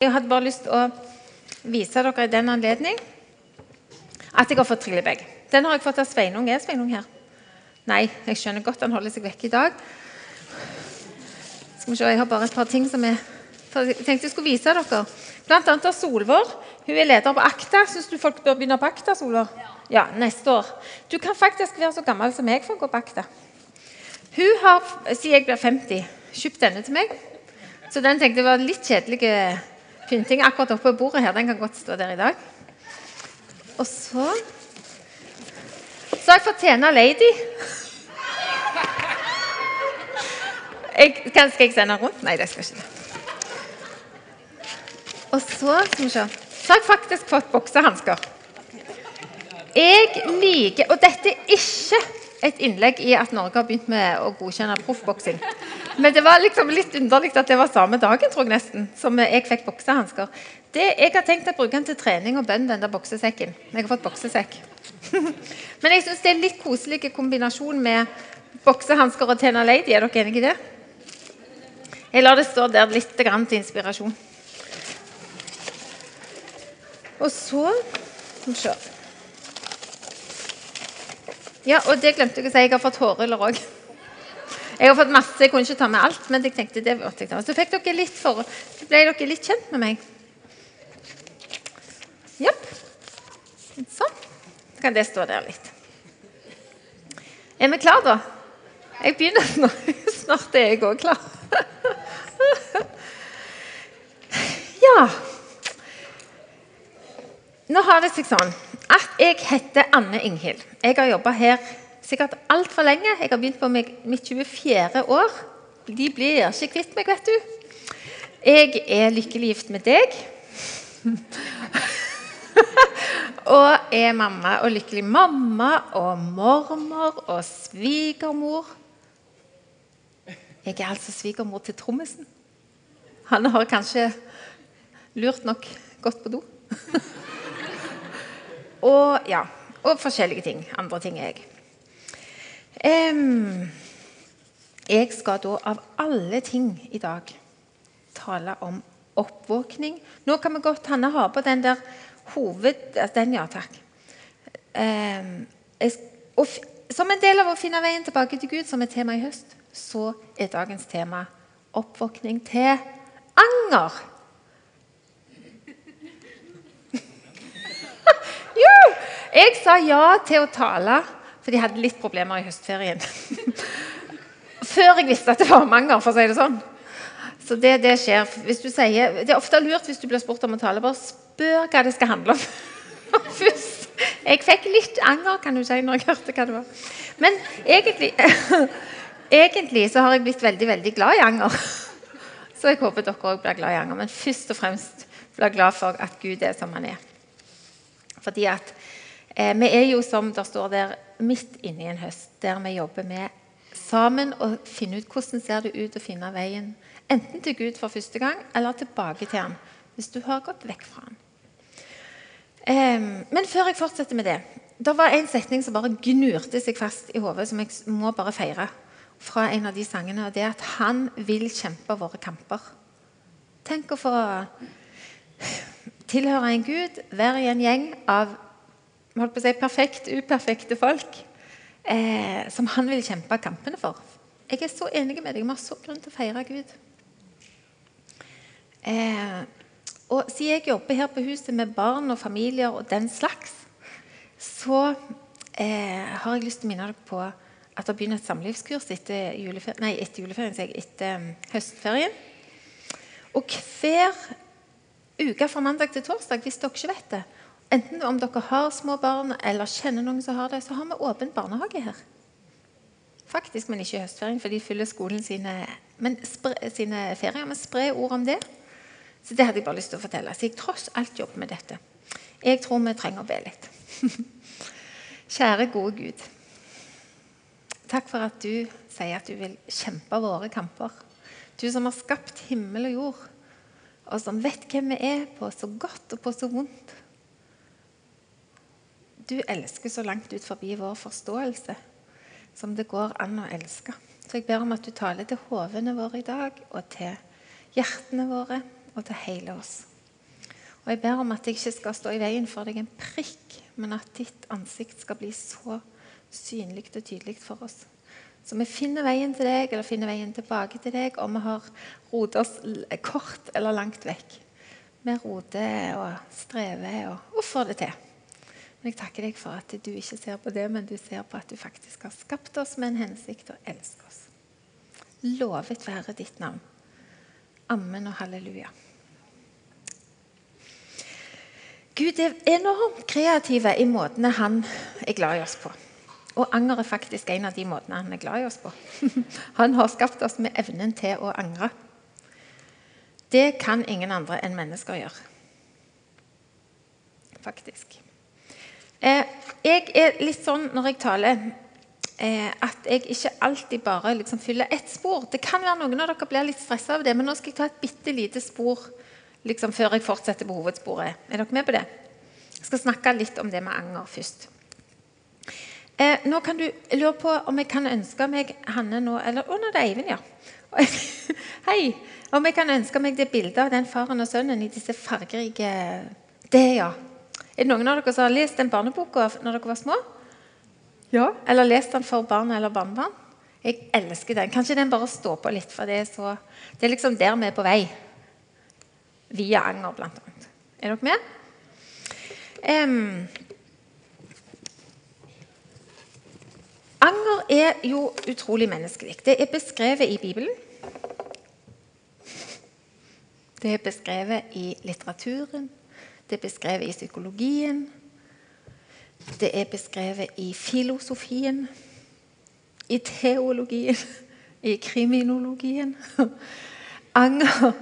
Jeg hadde bare lyst til å vise dere i den anledning at jeg har fått trillebag. Den har jeg fått av Sveinung. Er Sveinung her? Nei, jeg skjønner godt han holder seg vekk i dag. Skal vi se, Jeg har bare et par ting som jeg tenkte jeg skulle vise dere. Blant annet av Solvår. Hun er leder på Akta. Syns du folk bør begynne på Akta? Solvår? Ja, neste år. Du kan faktisk være så gammel som meg for å gå på Akta. Hun har, siden jeg blir 50, kjøpt denne til meg. Så den tenkte jeg var litt kjedelig pynting akkurat oppe på bordet her. Den kan godt stå der i dag. Og så Så har jeg fått Tena Lady. Jeg, skal jeg sende den rundt? Nei, det skal jeg ikke. Og så skal vi se Så har jeg faktisk fått boksehansker. Jeg liker Og dette er ikke et innlegg i at Norge har begynt med å godkjenne proffboksing. Men det var liksom litt underlig at det var samme dagen tror jeg nesten, som jeg fikk boksehansker. Jeg har tenkt å bruke den til trening og bønn, den der boksesekken. Jeg har fått boksesekk. Men jeg syns det er en litt koselig kombinasjon med boksehansker og Tena Lady. Er dere enige i det? Jeg lar det stå der litt til inspirasjon. Og så Skal vi se. Ja, og det glemte jeg å si. Jeg har fått hårruller òg. Jeg har fått masse, jeg kunne ikke ta med alt, men jeg tenkte det var jeg. Så fikk dere litt for, ble dere litt kjent med meg. Jepp. Sånn. Så kan det stå der litt. Er vi klare, da? Jeg begynner snart. Snart er jeg òg klar. Ja Nå har det seg sånn at jeg heter Anne Inghild. Jeg har jobba her sikkert altfor lenge. Jeg har begynt på mitt 24. år. De blir ikke kvitt meg, vet du. Jeg er lykkelig gift med deg. og er mamma og lykkelig mamma og mormor og svigermor. Jeg er altså svigermor til trommisen. Han har kanskje lurt nok gått på do. og ja, og forskjellige ting. Andre ting er jeg. Jeg skal da av alle ting i dag tale om oppvåkning. Nå kan vi godt Hanne ha på den der hoved... Den, ja takk. Som en del av å finne veien tilbake til Gud, som er tema i høst, så er dagens tema oppvåkning til anger. jo! Jeg sa ja til å tale for de hadde litt problemer i høstferien. Før jeg visste at det var manger, for å si det sånn. Så det, det skjer. Sier, det er ofte lurt hvis du blir spurt om å tale. Bare spør hva det skal handle om først. Jeg fikk litt anger kan du si, når jeg hørte hva det var. Men egentlig, egentlig så har jeg blitt veldig veldig glad i anger. Så jeg håper dere òg blir glad i anger. Men først og fremst blir glad for at Gud er som han er. Fordi at eh, vi er jo, som det står der, midt inne i en høst der vi jobber med sammen å finne ut hvordan ser det ut å finne veien enten til Gud for første gang eller tilbake til ham hvis du har gått vekk fra ham. Um, men før jeg fortsetter med det Det var en setning som bare gnurte seg fast i hodet, som jeg må bare feire. Fra en av de sangene, og det er at han vil kjempe våre kamper. Tenk å få tilhøre en Gud, være i en gjeng av holdt på å si, perfekt, uperfekte folk eh, som han vil kjempe kampene for. Jeg er så enig med deg. Vi har så grunn til å feire Gud. Eh, og Siden jeg jobber her på huset med barn og familier og den slags, så eh, har jeg lyst til å minne dere på at det begynner et samlivskurs etter, julefer nei, etter juleferien, etter um, høstferien. Og hver uke fra mandag til torsdag, hvis dere ikke vet det, Enten om dere har små barn eller kjenner noen som har det, så har vi åpen barnehage her. Faktisk, men ikke i høstferien, for de fyller skolen sine, men spre, sine ferier. Men spre ord om det. Så det hadde jeg bare lyst til å fortelle. Så jeg tross alt jobber med dette. Jeg tror vi trenger å be litt. Kjære, gode Gud. Takk for at du sier at du vil kjempe våre kamper. Du som har skapt himmel og jord, og som vet hvem vi er på så godt og på så vondt. Du elsker så langt ut forbi vår forståelse som det går an å elske. Så jeg ber om at du taler til hovene våre i dag, og til hjertene våre, og til hele oss. Og jeg ber om at jeg ikke skal stå i veien for deg en prikk, men at ditt ansikt skal bli så synlig og tydelig for oss. Så vi finner veien til deg eller finner veien tilbake til deg, om vi har rotet oss kort eller langt vekk. Vi roter og strever og, får det til. Men jeg takker deg for at du ikke ser på det, men du ser på at du faktisk har skapt oss med en hensikt og elsker oss. Lovet være ditt navn. Amen og halleluja. Gud er enormt kreativ i måtene han er glad i oss på. Og anger er faktisk en av de måtene han er glad i oss på. Han har skapt oss med evnen til å angre. Det kan ingen andre enn mennesker gjøre. Faktisk. Eh, jeg er litt sånn når jeg taler, eh, at jeg ikke alltid bare liksom fyller ett spor. Det kan være noen av dere blir litt stressa av det, men nå skal jeg ta et bitte lite spor liksom, før jeg fortsetter på hovedsporet. Er dere med på det? Jeg skal snakke litt om det med anger først. Eh, nå kan du lure på om jeg kan ønske meg Hanne nå Eller å, nå er det Eivind, ja. Hei. Om jeg kan ønske meg det bildet av den faren og sønnen i disse fargerike Det, ja. Er det noen av dere som har lest den barneboka når dere var små? Ja. Eller lest den for barn eller barnebarn? Jeg elsker den. Kanskje den bare står på litt, for det er, så, det er liksom der vi er på vei. Via anger, blant annet. Er dere med? Um, anger er jo utrolig menneskelig. Det er beskrevet i Bibelen. Det er beskrevet i litteraturen. Det er beskrevet i psykologien. Det er beskrevet i filosofien. I teologien. I kriminologien. Anger,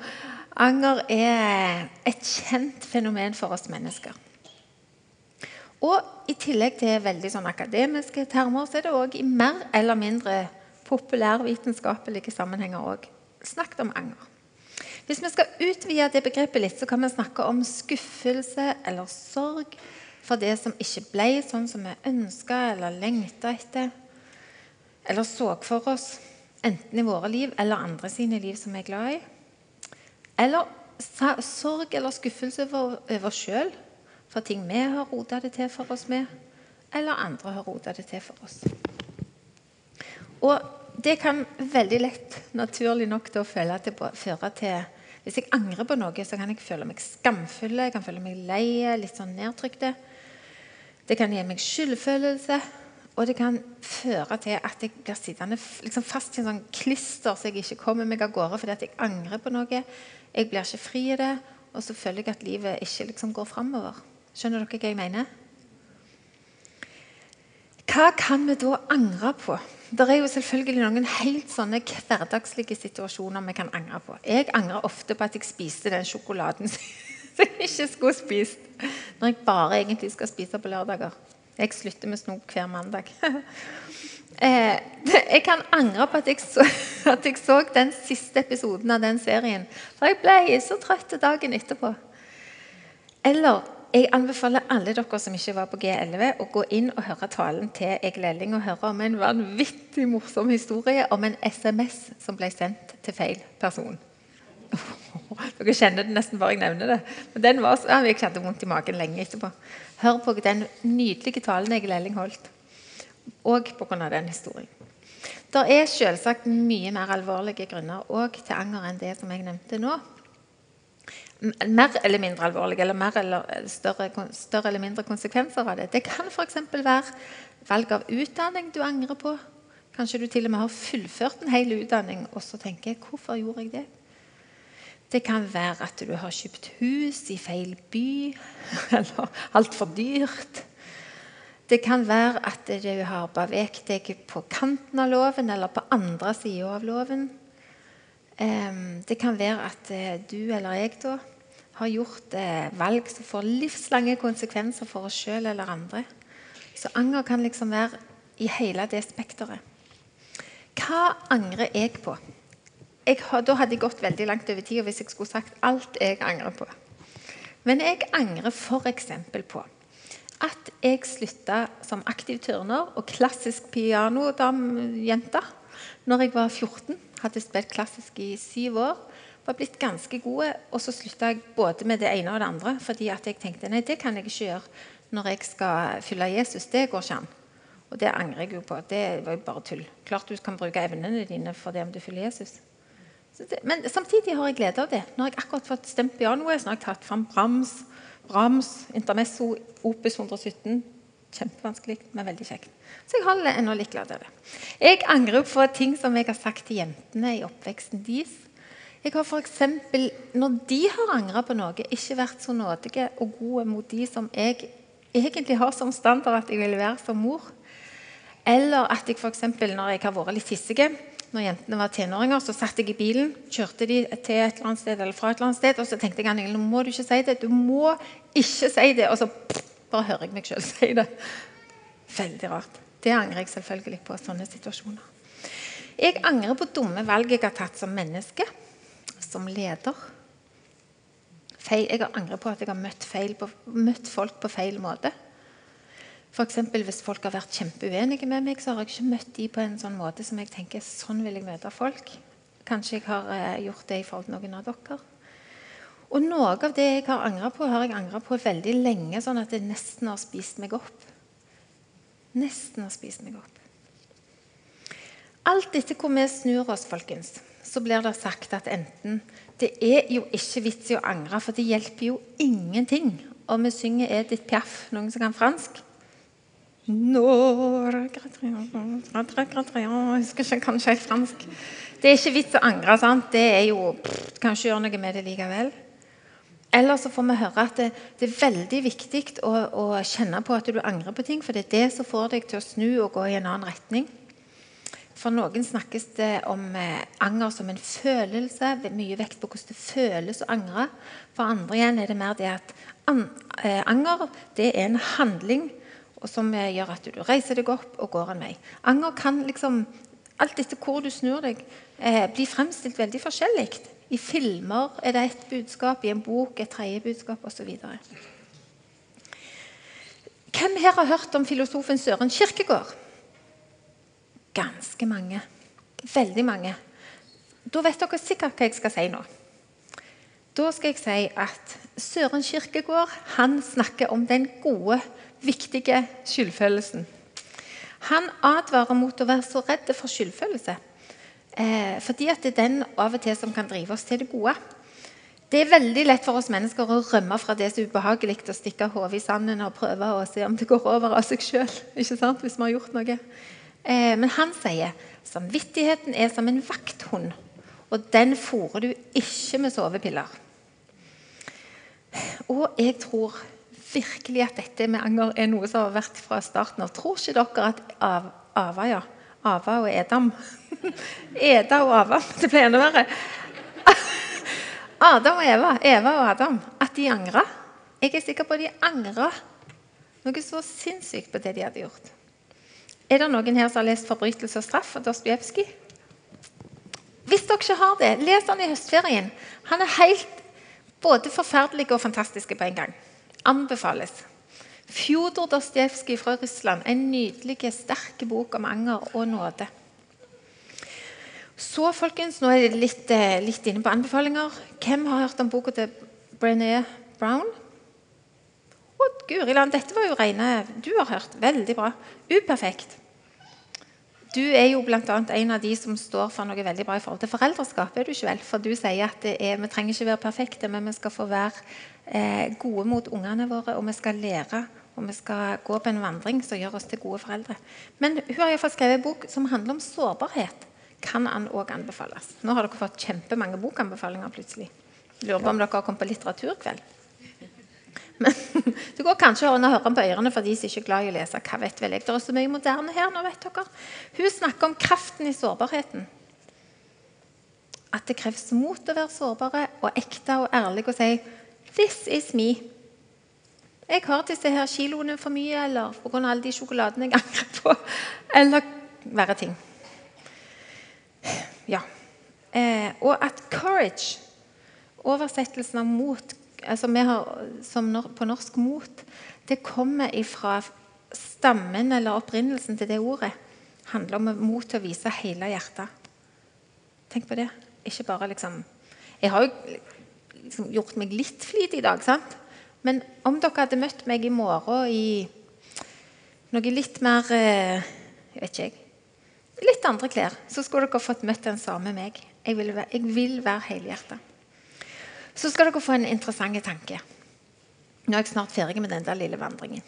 anger er et kjent fenomen for oss mennesker. Og I tillegg til veldig sånn akademiske termer så er det òg i mer eller mindre populærvitenskapelige sammenhenger snakket om anger. Hvis vi skal utvide det begrepet litt, så kan vi snakke om skuffelse eller sorg for det som ikke ble sånn som vi ønska eller lengta etter, eller så for oss, enten i våre liv eller andre sine liv som vi er glad i. Eller sorg eller skuffelse over oss sjøl for ting vi har rota det til for oss med, eller andre har rota det til for oss. Og det kan veldig lett, naturlig nok, da, føle til, føre til Hvis jeg angrer på noe, så kan jeg føle meg skamfull, jeg kan føle meg lei, litt sånn nedtrykte. Det kan gi meg skyldfølelse, og det kan føre til at jeg blir sittende liksom fast i en sånn klister så jeg ikke kommer meg av gårde fordi at jeg angrer på noe. Jeg blir ikke fri i det, og så føler jeg at livet ikke liksom går framover. Skjønner dere hva jeg mener? Hva kan vi da angre på? Det er jo selvfølgelig noen helt sånne hverdagslige situasjoner vi kan angre på. Jeg angrer ofte på at jeg spiste den sjokoladen som jeg ikke skulle spist. Når jeg bare egentlig skal spise på lørdager. Jeg slutter med snop hver mandag. Eh, jeg kan angre på at jeg, så, at jeg så den siste episoden av den serien. For jeg ble så trøtt dagen etterpå. Eller jeg anbefaler alle dere som ikke var på G11, å gå inn og høre talen til Egil Elling og høre om en vanvittig morsom historie om en SMS som ble sendt til feil person. Dere kjenner det nesten bare jeg nevner det. Men den var så, Jeg kjente vondt i magen lenge etterpå. Hør på den nydelige talen Egil Elling holdt. Og pga. den historien. Det er selvsagt mye mer alvorlige grunner til anger enn det som jeg nevnte nå mer eller mindre alvorlige eller, mer eller større, større, eller mindre konsekvenser av det. Det kan f.eks. være valg av utdanning du angrer på. Kanskje du til og med har fullført en hel utdanning og så tenker 'Hvorfor gjorde jeg det?' Det kan være at du har kjøpt hus i feil by, eller altfor dyrt. Det kan være at du har beveget deg på kanten av loven eller på andre sida av loven. Det kan være at eh, du eller jeg da har gjort eh, valg som får livslange konsekvenser for oss sjøl eller andre. Så anger kan liksom være i hele det spekteret. Hva angrer jeg på? Jeg, da hadde jeg gått veldig langt over tida hvis jeg skulle sagt alt jeg angrer på. Men jeg angrer f.eks. på at jeg slutta som aktiv turner og klassisk pianojente når jeg var 14 hadde spilt klassisk i syv år var blitt ganske gode, og så slutta jeg både med det ene og det andre. fordi at jeg tenkte nei, det kan jeg ikke gjøre når jeg skal fylle Jesus. Det går ikke an. Og det angrer jeg jo på. Det var jo bare tull. Klart du kan bruke evnene dine for det om du fyller Jesus. Det, men samtidig har jeg glede av det. Nå har jeg akkurat fått stemt pianoet, så har jeg tatt fram Brams, Brahms Intermesso, Opus 117. Kjempevanskelig, men veldig kjekt. Så jeg holder ennå litt glad av det. Jeg angrer på ting som jeg har sagt til jentene i oppveksten deres. Jeg har eksempel, Når de har angra på noe, ikke vært så nådige og gode mot de som jeg egentlig har som standard at jeg vil være som mor. Eller at jeg eksempel, når jeg har vært litt hissige når jentene var tenåringer, så satt jeg i bilen, kjørte de til et eller annet sted, eller fra et eller annet sted, og så tenkte jeg nå må du ikke si det. Du må ikke si det. Og så bare hører jeg meg sjøl si det. Veldig rart. Det angrer jeg selvfølgelig på sånne situasjoner. Jeg angrer på dumme valg jeg har tatt som menneske, som leder. Feil, jeg angrer på at jeg har møtt, på, møtt folk på feil måte. For Hvis folk har vært kjempeuenige med meg, så har jeg ikke møtt dem på en sånn måte som jeg tenker sånn vil jeg møte folk. Kanskje jeg har eh, gjort det i forhold til noen av dere. Og noe av det jeg har angra på, har jeg angra på veldig lenge, sånn at det nesten har spist meg opp. Nesten har spist meg opp. Alt etter hvor vi snur oss, folkens, så blir det sagt at enten Det er jo ikke vits i å angre, for det hjelper jo ingenting om vi synger Edith Piaf, noen som kan fransk. Jeg husker ikke kanskje helt fransk. Det er ikke vits å angre. sant? Det er jo, pff, kan ikke gjøre noe med det likevel. Eller så får vi høre at det, det er veldig viktig å, å, kjenne på at du angrer på ting, for det er det som får deg til å snu og gå i en annen retning. For noen snakkes det om eh, anger som en følelse. Mye vekt på hvordan det føles å angre. For andre igjen er det mer det at eh, anger det er en handling som gjør at du reiser deg opp og går en vei. Anger kan liksom, alt etter hvor du snur deg, eh, bli fremstilt veldig forskjellig. I filmer er det ett budskap, i en bok et tredje budskap osv. Hvem her har hørt om filosofen Søren Kirkegård? Ganske mange. Veldig mange. Da vet dere sikkert hva jeg skal si nå. Da skal jeg si at Søren Kirkegård han snakker om den gode viktige skyldfølelsen. Han advarer mot å være så redd for skyldfølelse. Eh, fordi at det er den av og til som kan drive oss til det gode. Det er veldig lett for oss mennesker å rømme fra det som er ubehagelig, og stikke hodet i sanden og prøve å se om det går over av seg sjøl. Hvis vi har gjort noe. Eh, men han sier samvittigheten er som en vakthund, og den fôrer du ikke med sovepiller. Og jeg tror virkelig at dette med anger er noe som har vært fra starten av. Tror ikke dere at Av, Ava, ja. Ava og Edam Eda og Ava. Det ble enda verre. Adam og Eva, Eva og Adam, at de angra. Jeg er sikker på at de angra noe så sinnssykt på det de hadde gjort. Er det noen her som har lest 'Forbrytelse og straff' av Dostojevskij? Hvis dere ikke har det, les han i høstferien. Han er helt både forferdelig og fantastisk på en gang anbefales. Fjodor Dostojevskij fra Russland. En nydelig, sterk bok om anger og nåde. Så, folkens, nå er jeg litt, eh, litt inne på anbefalinger. Hvem har hørt om boka til Brené Brown? Å, Guri land, dette var jo rene Du har hørt. Veldig bra. Uperfekt. Du er jo bl.a. en av de som står for noe veldig bra i forhold til foreldreskap. er du ikke vel? For du sier at er, vi trenger ikke være perfekte, men vi skal få være eh, gode mot ungene våre, og vi skal lære og vi skal gå på en vandring som gjør oss til gode foreldre. Men hun har iallfall skrevet en bok som handler om sårbarhet. Kan han òg anbefales? Nå har dere fått kjempemange bokanbefalinger plutselig. Lurer på om dere har kommet på litteraturkveld. Men Det går kanskje an å høre på ørene for de som ikke er glad i å lese. Hva vet vel jeg? Det er så mye moderne her nå, vet dere. Hun snakker om kraften i sårbarheten. At det kreves mot å være sårbare og ekte og ærlig og si 'This is me'. Jeg har disse her kiloene for mye, eller pga. alle de sjokoladene jeg angrer på. Eller verre ting. Ja. Eh, og at 'courage', oversettelsen av mot, altså vi har som på norsk 'mot', det kommer ifra stammen eller opprinnelsen til det ordet. handler om mot til å vise hele hjertet. Tenk på det. Ikke bare liksom Jeg har jo liksom gjort meg litt flit i dag, sant? Men om dere hadde møtt meg i morgen i noe litt mer eh, Jeg vet ikke, jeg. Litt andre klær, så skulle dere fått møtt den samme meg. Jeg vil være, jeg vil være helhjerta. Så skal dere få en interessant tanke. Nå er jeg snart ferdig med den der lille vandringen.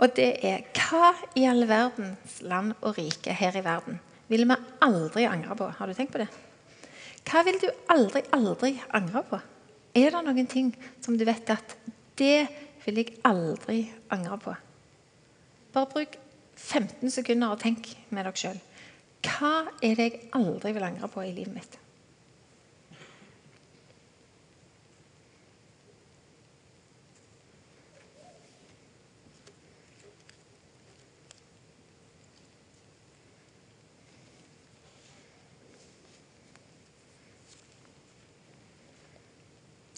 Og det er hva i all verdens land og rike her i verden vil vi aldri angre på? Har du tenkt på det? Hva vil du aldri, aldri angre på? Er det noen ting som du vet at det vil jeg aldri angre på? Bare bruk 15 sekunder og tenk med dere sjøl. Hva er det jeg aldri vil angre på i livet mitt?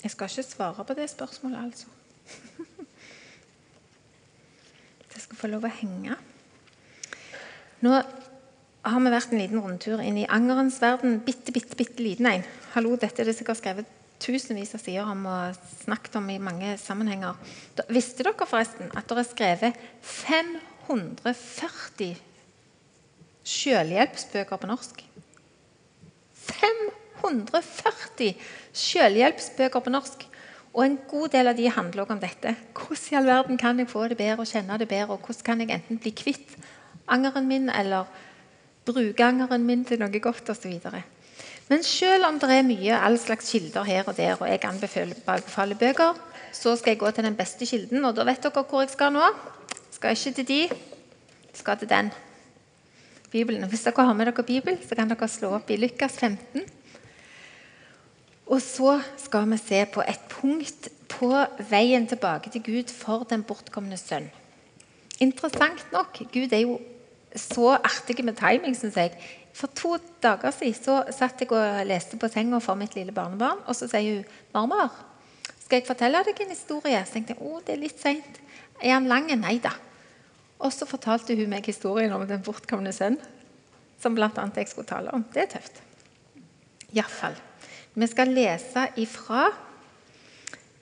Jeg skal ikke svare på det spørsmålet, altså. Det skal få lov å henge. Nå har vi vært en liten rundtur inn i angerens verden. Bitte, bitte, bitte liten en. Hallo, dette er det sikkert skrevet tusenvis av sider om og snakket om i mange sammenhenger. Da, visste dere forresten at det er skrevet 540 selvhjelpsbøker på norsk? 540 selvhjelpsbøker på norsk. Og en god del av de handler også om dette. Hvordan i all verden kan jeg få det bedre og kjenne det bedre? Og hvordan kan jeg enten bli kvitt angeren min eller bruke angeren min til noe godt osv. Men selv om det er mye all slags kilder her og der, og jeg anbefaler bøker, så skal jeg gå til den beste kilden. Og da vet dere hvor jeg skal nå. Skal ikke til de, skal til den. Bibelen. Hvis dere har med dere Bibel, så kan dere slå opp i Lukas 15. Og så skal vi se på et punkt på veien tilbake til Gud for den bortkomne sønn. Interessant nok, Gud er jo så artig med timing, syns jeg. For to dager siden så satt jeg og leste på senga for mitt lille barnebarn, og så sier hun 'Marmar, skal jeg fortelle deg en historie?' Så tenkte jeg å, det er litt seint. Er han lang? Nei da. Og så fortalte hun meg historien om den bortkomne sønn, som bl.a. jeg skulle tale om. Det er tøft. Iallfall. Vi skal lese ifra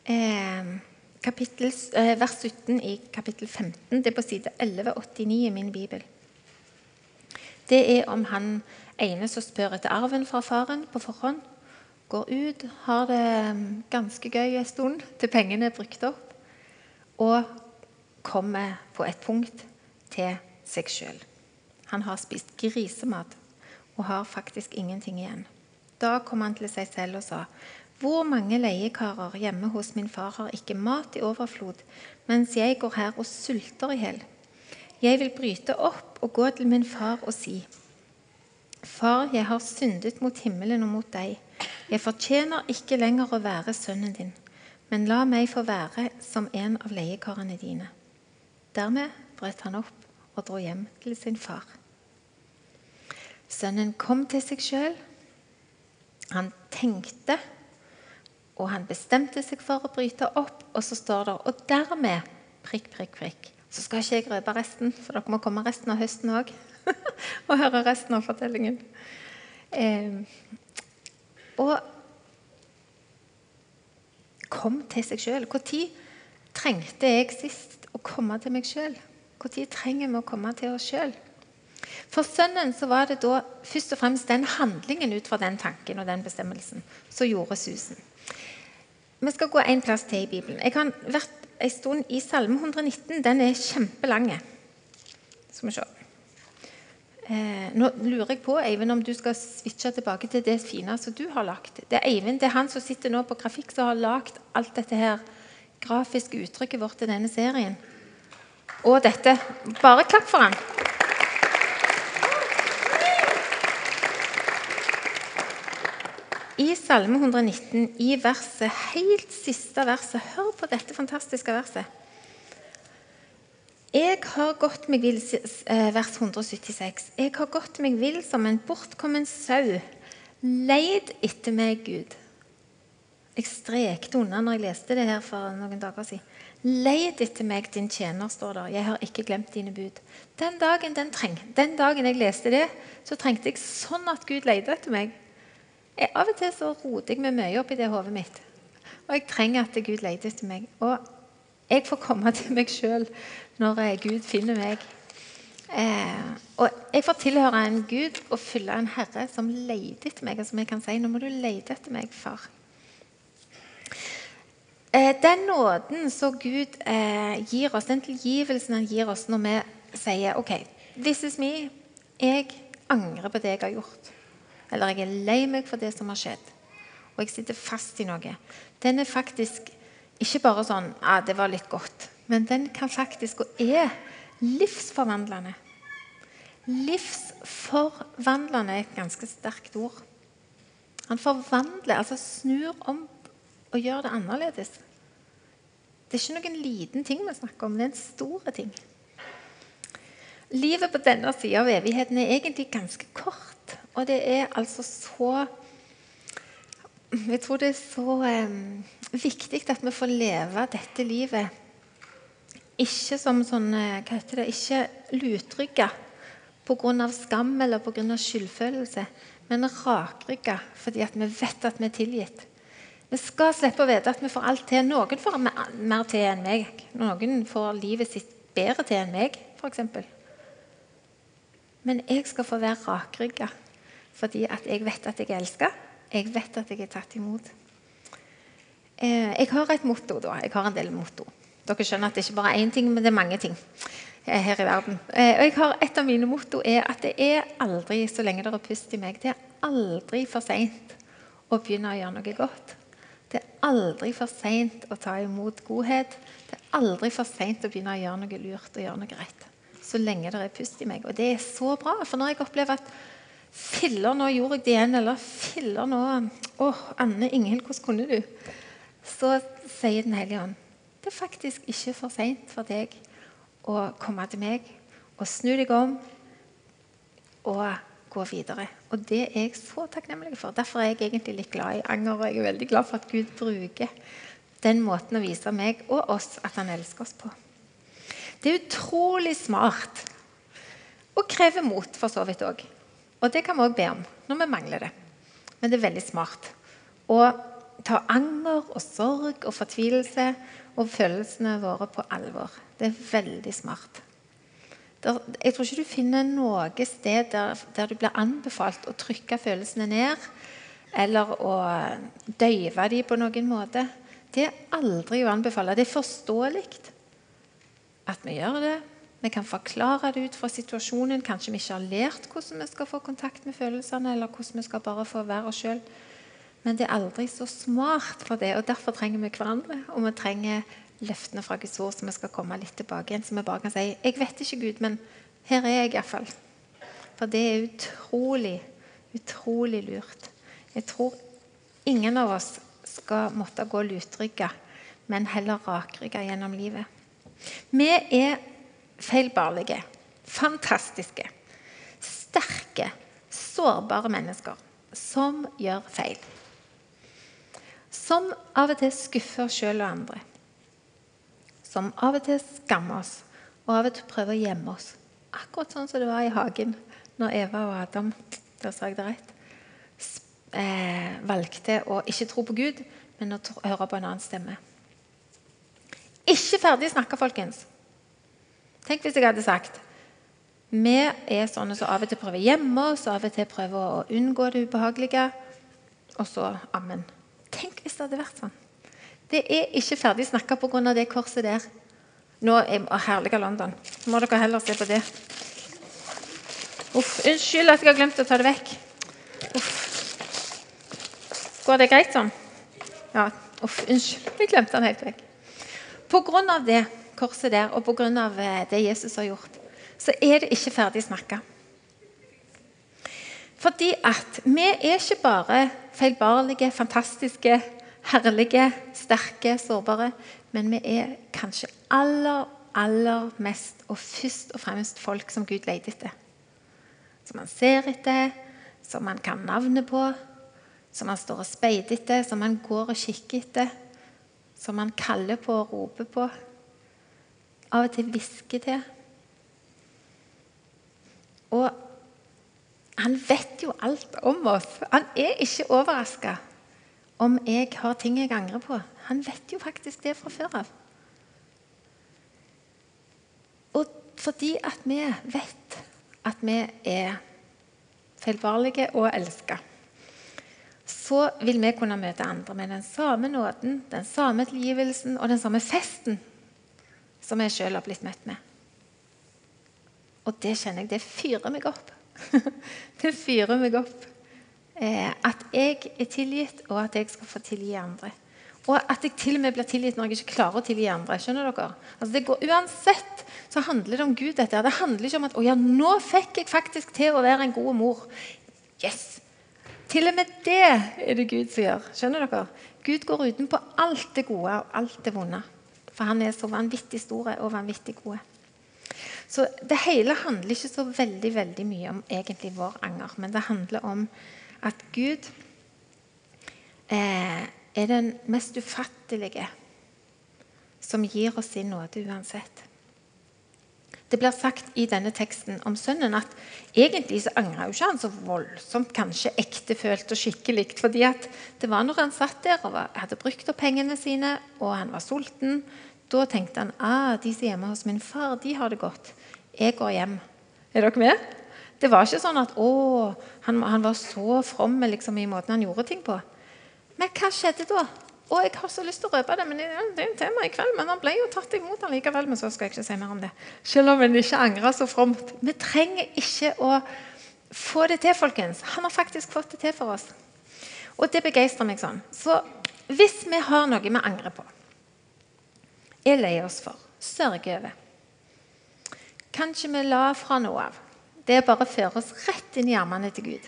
eh, kapittel, eh, vers 17 i kapittel 15. Det er på side 1189 i min bibel. Det er om han ene som spør etter arven fra faren på forhånd. Går ut, har det ganske gøy en stund til pengene er brukt opp. Og kommer på et punkt til seg sjøl. Han har spist grisemat og har faktisk ingenting igjen. Da kom han til seg selv og sa:" Hvor mange leiekarer hjemme hos min far har ikke mat i overflod, mens jeg går her og sulter i hjel? Jeg vil bryte opp og gå til min far og si:" Far, jeg har syndet mot himmelen og mot deg. Jeg fortjener ikke lenger å være sønnen din, men la meg få være som en av leiekarene dine. Dermed brøt han opp og dro hjem til sin far. Sønnen kom til seg sjøl han tenkte, og han bestemte seg for å bryte opp. Og så står det Og dermed prikk, prikk, prikk. Så skal ikke jeg røpe resten, for dere må komme resten av høsten òg og høre resten av fortellingen. Eh, og kom til seg sjøl. Når trengte jeg sist å komme til meg sjøl? Når trenger vi å komme til oss sjøl? For sønnen så var det da først og fremst den handlingen ut fra den tanken og den bestemmelsen som gjorde susen. Vi skal gå en plass til i Bibelen. Jeg har vært en stund i Salme 119. Den er kjempelang. Skal vi se. Eh, nå lurer jeg på Eivind, om du skal switche tilbake til det fine som du har lagt. Det er Eivind, det er han som sitter nå på grafikk, som har lagd alt dette her grafiske uttrykket vårt i denne serien. Og dette. Bare klapp for han. I Salme 119, i verset, helt siste verset Hør på dette fantastiske verset. Jeg har gått meg vill, eh, vers 176. Jeg har gått meg vill som en bortkommen sau. Leid etter meg, Gud. Jeg strekte unna når jeg leste det her for noen dager siden. Leid etter meg, din tjener, står der. Jeg har ikke glemt dine bud. Den dagen, den, treng, den dagen jeg leste det, så trengte jeg sånn at Gud leide etter meg. Jeg, av og til så roter jeg meg mye opp i det hodet mitt. Og jeg trenger at Gud leter etter meg. Og jeg får komme til meg sjøl når eh, Gud finner meg. Eh, og jeg får tilhøre en Gud og følge en Herre som leter etter meg. Og som jeg kan si nå må du lete etter meg, far. Eh, den nåden som Gud eh, gir oss, den tilgivelsen han gir oss når vi sier OK, this is me. Jeg angrer på det jeg har gjort. Eller jeg er lei meg for det som har skjedd. Og jeg sitter fast i noe. Den er faktisk ikke bare sånn ja, det var litt godt. Men den kan faktisk, og er, livsforvandlende. Livsforvandlende er et ganske sterkt ord. Han forvandler, altså snur om og gjør det annerledes. Det er ikke noen liten ting vi snakker om, det er en stor ting. Livet på denne sida av evigheten er egentlig ganske kort. Og det er altså så Jeg tror det er så um, viktig at vi får leve dette livet ikke som sånn Hva heter det Ikke lutrygga pga. skam eller pga. skyldfølelse, men rakrygga fordi at vi vet at vi er tilgitt. Vi skal slippe å vite at vi får alt til. Noen får mer til enn meg. Noen får livet sitt bedre til enn meg, f.eks. Men jeg skal få være rakrygga fordi at jeg vet at jeg er elska. Jeg vet at jeg er tatt imot. Eh, jeg har et motto. da. Jeg har en del motto. Dere skjønner at det ikke bare er én ting, men det er mange ting eh, her i verden. Eh, og jeg har, Et av mine motto er at det er aldri, så lenge det er pust i meg, det er aldri for seint å begynne å gjøre noe godt. Det er aldri for seint å ta imot godhet. Det er aldri for seint å begynne å gjøre noe lurt og gjøre noe rett. Så lenge det er pust i meg. Og det er så bra. For når jeg opplever at Filler, nå gjorde jeg det igjen. Eller filler, nå Å, Anne Inghild, hvordan kunne du? Så sier Den hellige ånd det er faktisk ikke for seint for deg å komme til meg og snu deg om og gå videre. Og det er jeg så takknemlig for. Derfor er jeg egentlig litt glad i anger, og jeg er veldig glad for at Gud bruker den måten å vise meg og oss at han elsker oss på. Det er utrolig smart og krever mot, for så vidt òg. Og det kan vi òg be om når vi mangler det. Men det er veldig smart å ta anger og sorg og fortvilelse og følelsene våre på alvor. Det er veldig smart. Jeg tror ikke du finner noe sted der, der, du blir anbefalt å trykke følelsene ned eller å døyve dem på noen måte. Det er aldri å anbefale. Det er forståelig at vi gjør det. Vi kan forklare det ut fra situasjonen. Kanskje vi ikke har lært hvordan vi skal få kontakt med følelsene, eller hvordan vi skal bare få være oss sjøl. Men det er aldri så smart for det, og derfor trenger vi hverandre. Og vi trenger løftene fra Guds ord, så vi skal komme litt tilbake igjen. Så vi bare kan si 'Jeg vet ikke, Gud, men her er jeg iallfall'. For det er utrolig, utrolig lurt. Jeg tror ingen av oss skal måtte gå lutrygga, men heller rakrygga gjennom livet. Vi er feilbarlige, fantastiske, sterke, sårbare mennesker som gjør feil. Som av og til skuffer sjøl og andre. Som av og til skammer oss, og av og til prøver å gjemme oss. Akkurat sånn som det var i hagen når Eva og Adam der sa jeg det rett, eh, valgte å ikke tro på Gud, men å høre på en annen stemme. Ikke ferdig snakka, folkens. Tenk hvis jeg hadde sagt vi er sånne som av og til prøver å gjemme oss, av og til prøver å unngå det ubehagelige. Og så ammen. Tenk hvis det hadde vært sånn. Det er ikke ferdig snakka pga. det korset der. Nå er Herlige London. Må dere heller se på det. Uff, unnskyld at jeg har glemt å ta det vekk. Uff. Går det greit sånn? Ja. Uff, unnskyld. Jeg glemte den helt vekk. På grunn av det korset der, og pga. Eh, det Jesus har gjort, så er det ikke ferdig snakka. Fordi at vi er ikke bare feilbarlige, fantastiske, herlige, sterke, sårbare. Men vi er kanskje aller, aller mest og først og fremst folk som Gud leter etter. Som han ser etter, som han kan navnet på, som han står og speider etter, som han går og kikker etter. Som han kaller på og roper på. Av og til hvisker til. Og han vet jo alt om oss. Han er ikke overraska om jeg har ting jeg angrer på. Han vet jo faktisk det fra før av. Og fordi at vi vet at vi er feilbarlige og elska, så vil vi kunne møte andre med den samme nåden, den samme tilgivelsen og den samme festen som jeg sjøl har blitt møtt med. Og det kjenner jeg, det fyrer meg opp. det fyrer meg opp. Eh, at jeg er tilgitt, og at jeg skal få tilgi andre. Og at jeg til og med blir tilgitt når jeg ikke klarer å tilgi andre. skjønner dere? Altså går, uansett så handler det om Gud. dette. Det handler ikke om at å ja, nå fikk jeg faktisk til å være en god mor. Yes! Til og med det er det Gud som gjør. skjønner dere? Gud går utenpå alt det gode og alt det vonde. For han er så vanvittig store og vanvittig gode. Så det hele handler ikke så veldig veldig mye om egentlig vår anger, men det handler om at Gud eh, er den mest ufattelige som gir oss sin nåde uansett. Det blir sagt i denne teksten om sønnen at egentlig så angra jo ikke han så voldsomt kanskje ektefølt og skikkelig. fordi at det var når han satt der og hadde brukt opp pengene sine og han var sulten, da tenkte han ah, de som er hjemme hos min far, de har det godt. Jeg går hjem. Er dere med? Det var ikke sånn at å, han, han var så from liksom, i måten han gjorde ting på. Men hva skjedde da? Og jeg har så lyst til å røpe det, men det er en tema i kveld. Men han ble jo tatt imot likevel, men så skal jeg ikke si mer om det. Selv om han ikke angrer så fromt. Vi trenger ikke å få det til, folkens. Han har faktisk fått det til for oss. Og det begeistrer meg sånn. Så hvis vi har noe vi angrer på, er lei oss for, sørger over kan vi la fra noe av. Det er bare å føre oss rett inn i armene til Gud.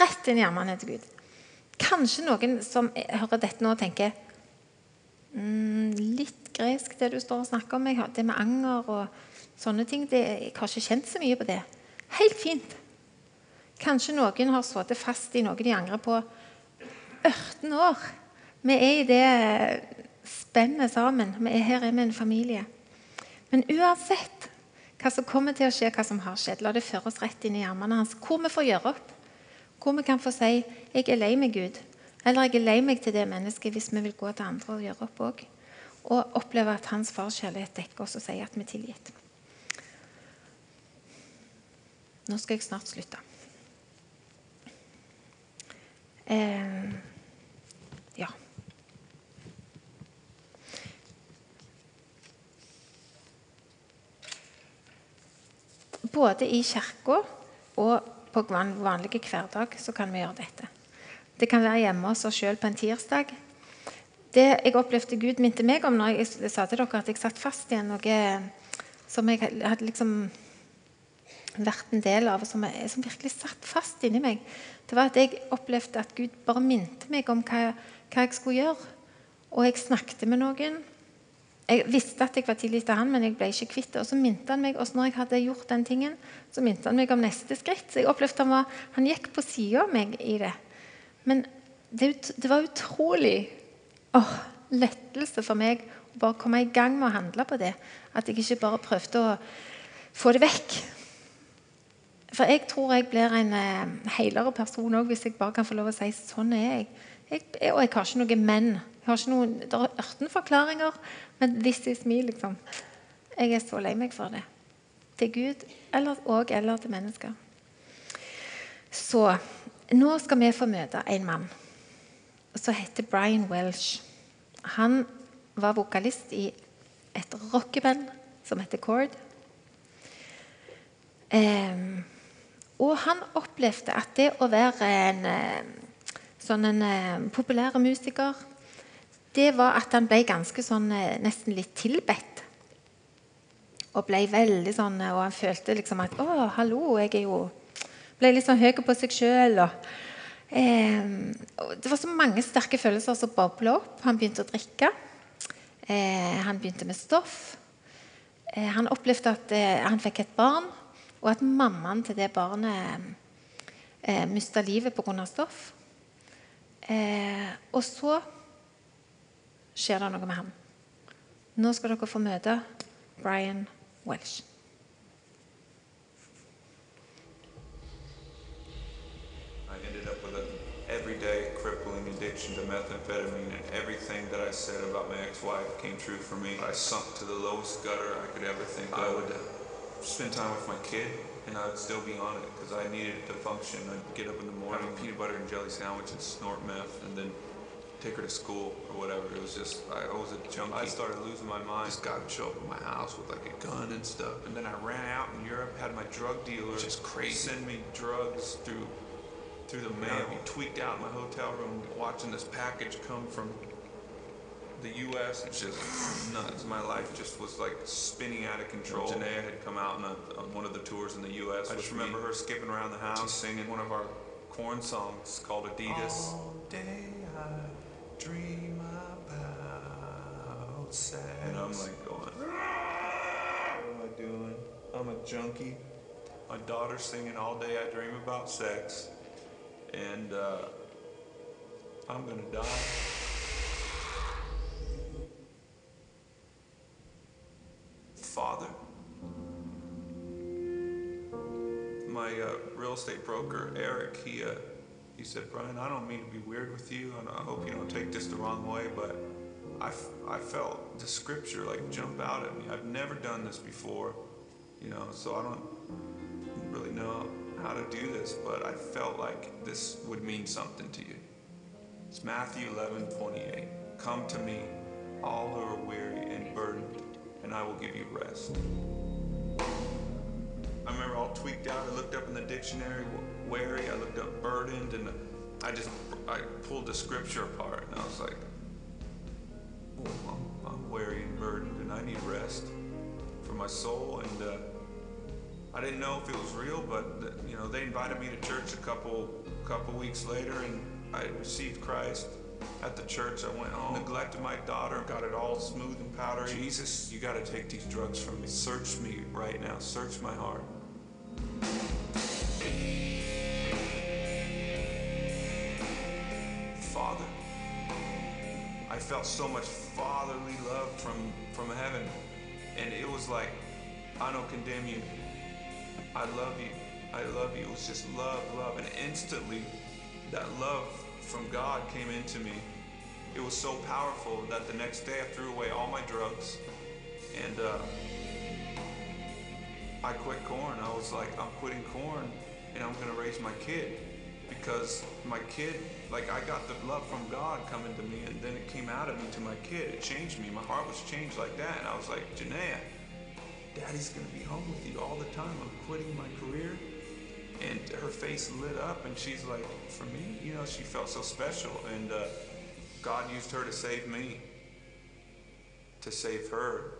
Rett inn i armene til Gud. Kanskje noen som hører dette nå, tenker mm, Litt gresk, det du står og snakker om. Det med anger og sånne ting. Det, jeg har ikke kjent så mye på det. Helt fint. Kanskje noen har sittet fast i noe de angrer på 18 år. Vi er i det spennet sammen. Vi er her er vi en familie. Men uansett hva som kommer til å skje, hva som har skjedd, la det føre oss rett inn i armene hans, hvor vi får gjøre opp. Hvor vi kan få si 'Jeg er lei meg, Gud', eller 'Jeg er lei meg til det mennesket', hvis vi vil gå til andre og gjøre opp òg. Og oppleve at hans farskjærlighet dekker oss og sier at vi er tilgitt. Nå skal jeg snart slutte. Eh, ja. Både i kirka og på vanlige hverdag så kan vi gjøre dette. Det kan være hjemme hos oss sjøl på en tirsdag. Det jeg opplevde Gud minte meg om når jeg sa til dere at jeg satt fast i noe som jeg hadde liksom vært en del av, som, jeg, som virkelig satt fast inni meg, det var at jeg opplevde at Gud bare minte meg om hva, hva jeg skulle gjøre. Og jeg snakket med noen, jeg visste at jeg var tilgitt av han, men jeg ble ikke kvitt det. Og så minte han meg, også når jeg hadde gjort den tingen, så minte han meg om neste skritt. Så jeg opplevde han, var, han gikk på sida av meg i det. Men det, det var utrolig oh, lettelse for meg å bare komme i gang med å handle på det. At jeg ikke bare prøvde å få det vekk. For jeg tror jeg blir en helere heilere person òg hvis jeg bare kan få lov å si sånn er jeg. jeg og jeg har ikke noe men. Jeg har ikke noen, Det er 18 forklaringer, men this is me, liksom. Jeg er så lei meg for det. Til Gud eller, og eller til mennesker. Så nå skal vi få møte en mann som heter Brian Welsh. Han var vokalist i et rockeband som heter Cord. Um, og han opplevde at det å være en eh, sånn en uh, populær musiker det var at han ble ganske sånn eh, nesten litt tilbedt. Og ble veldig sånn, og han følte liksom at 'Å, hallo, jeg er jo Ble litt sånn høy på seg sjøl. Eh, det var så mange sterke følelser som bobla opp. Han begynte å drikke. Eh, han begynte med stoff. Eh, han opplevde at eh, han fikk et barn, og at mammaen til det barnet eh, mista livet pga. stoff. Eh, og så skjer det noe med ham. Nå skal dere få møte Brian Welsh. I ended up with an everyday crippling addiction to methamphetamine, and everything that I said about my ex-wife came true for me. I sunk to the lowest gutter I could ever think. I would spend time with my kid, and I would still be on it because I needed it to function. I'd get up in the morning, peanut butter and jelly sandwich, and snort meth, and then take her to school or whatever. It was just I, I was a junkie. I started losing my mind. This guy would show up at my house with like a gun and stuff, and then I ran out in Europe, had my drug dealer just crazy send me drugs through through the mail. I'd be tweaked out in my hotel room watching this package come from the U.S. It's just nuts. My life just was like spinning out of control. Janaea had come out on, a, on one of the tours in the U.S. I just remember her skipping around the house, singing one of our corn songs called Adidas. All day dream about sex. And I'm like going, what am I doing? I'm a junkie. My daughter's singing all day I dream about sex. And uh, I'm gonna die. Father. My uh, real estate broker, Eric, he, uh, he said, Brian, I don't mean to be weird with you, and I hope you don't take this the wrong way, but I, I felt the scripture like jump out at me. I've never done this before, you know, so I don't really know how to do this, but I felt like this would mean something to you. It's Matthew 11, 28. Come to me, all who are weary and burdened, and I will give you rest. I remember all tweaked out. I looked up in the dictionary, weary. I looked up burdened, and I just I pulled the scripture apart, and I was like, oh, I'm, I'm weary and burdened, and I need rest for my soul. And uh, I didn't know if it was real, but you know, they invited me to church a couple couple weeks later, and I received Christ at the church. I went home, neglected my daughter, got it all smooth and powdery. Jesus, you got to take these drugs from me. Search me right now. Search my heart. I felt so much fatherly love from from heaven, and it was like, I don't condemn you. I love you. I love you. It was just love, love, and instantly, that love from God came into me. It was so powerful that the next day I threw away all my drugs and uh, I quit corn. I was like, I'm quitting corn and I'm going to raise my kid because my kid, like I got the love from God coming to me and then it came out of me to my kid. It changed me. My heart was changed like that. And I was like, Janaea, daddy's going to be home with you all the time. I'm quitting my career and her face lit up and she's like for me you know she felt so special and uh, god used her to save me to save her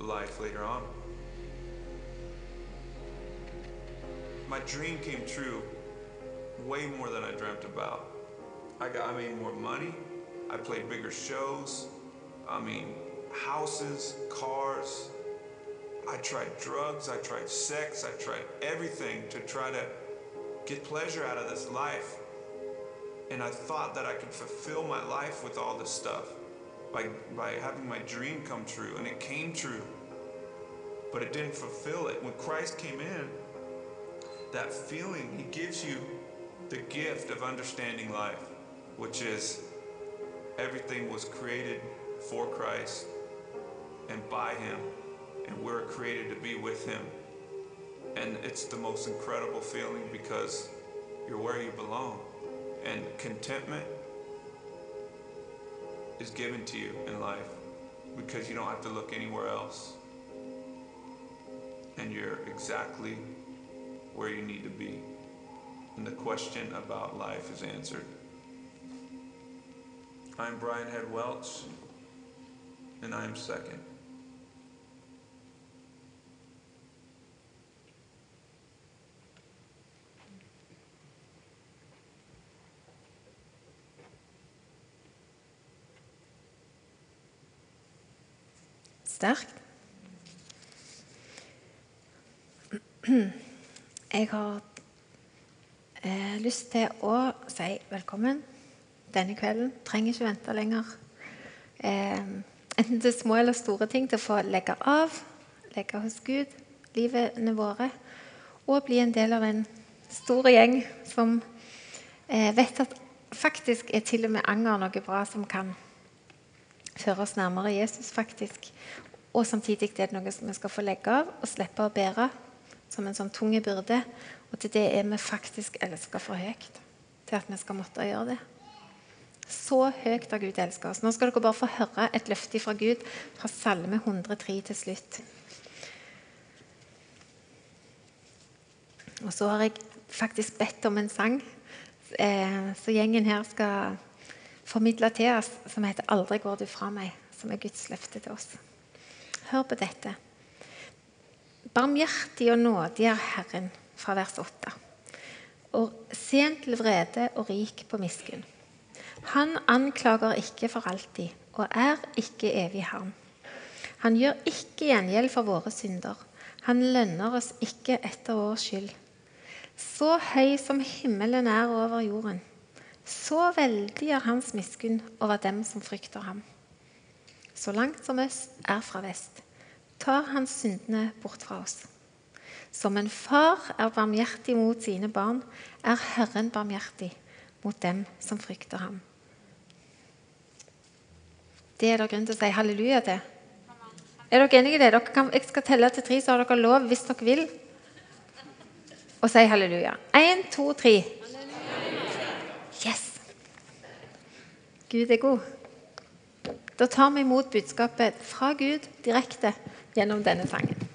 life later on my dream came true way more than i dreamt about i got i made more money i played bigger shows i mean houses cars I tried drugs, I tried sex, I tried everything to try to get pleasure out of this life. And I thought that I could fulfill my life with all this stuff by, by having my dream come true. And it came true, but it didn't fulfill it. When Christ came in, that feeling, He gives you the gift of understanding life, which is everything was created for Christ and by Him and we're created to be with Him. And it's the most incredible feeling because you're where you belong. And contentment is given to you in life because you don't have to look anywhere else. And you're exactly where you need to be. And the question about life is answered. I'm Brian Head Welch, and I am second. sterkt. Jeg har eh, lyst til å si velkommen denne kvelden. Trenger ikke vente lenger. Eh, enten til små eller store ting, til å få legge av, legge hos Gud, livene våre, og bli en del av en stor gjeng som eh, vet at faktisk er til og med anger noe bra som kan føre oss nærmere Jesus, faktisk. Og samtidig er det noe som vi skal få legge av og slippe å bære som en sånn tung byrde. Og til det er vi faktisk elska for høyt til at vi skal måtte gjøre det. Så høyt har Gud elska oss. Nå skal dere bare få høre et løfte fra Gud fra Salme 103 til slutt. Og så har jeg faktisk bedt om en sang eh, så gjengen her skal formidle til oss, som heter 'Aldri går du fra meg', som er Guds løfte til oss. Hør på dette. Barmhjertig og nådig er Herren, fra vers 8. Og sent til vrede og rik på miskunn. Han anklager ikke for alltid og er ikke evig harm. Han gjør ikke gjengjeld for våre synder. Han lønner oss ikke etter vår skyld. Så høy som himmelen er over jorden, så veldig er hans miskunn over dem som frykter ham. Så langt som øst er fra vest, tar han syndene bort fra oss. Som en far er barmhjertig mot sine barn, er Herren barmhjertig mot dem som frykter ham. Det er det grunn til å si halleluja til. Er dere enige i det? Kan, jeg skal telle til tre, så har dere lov hvis dere vil og si halleluja. Én, to, tre. Yes! Gud er god. Da tar vi imot budskapet fra Gud direkte gjennom denne sangen.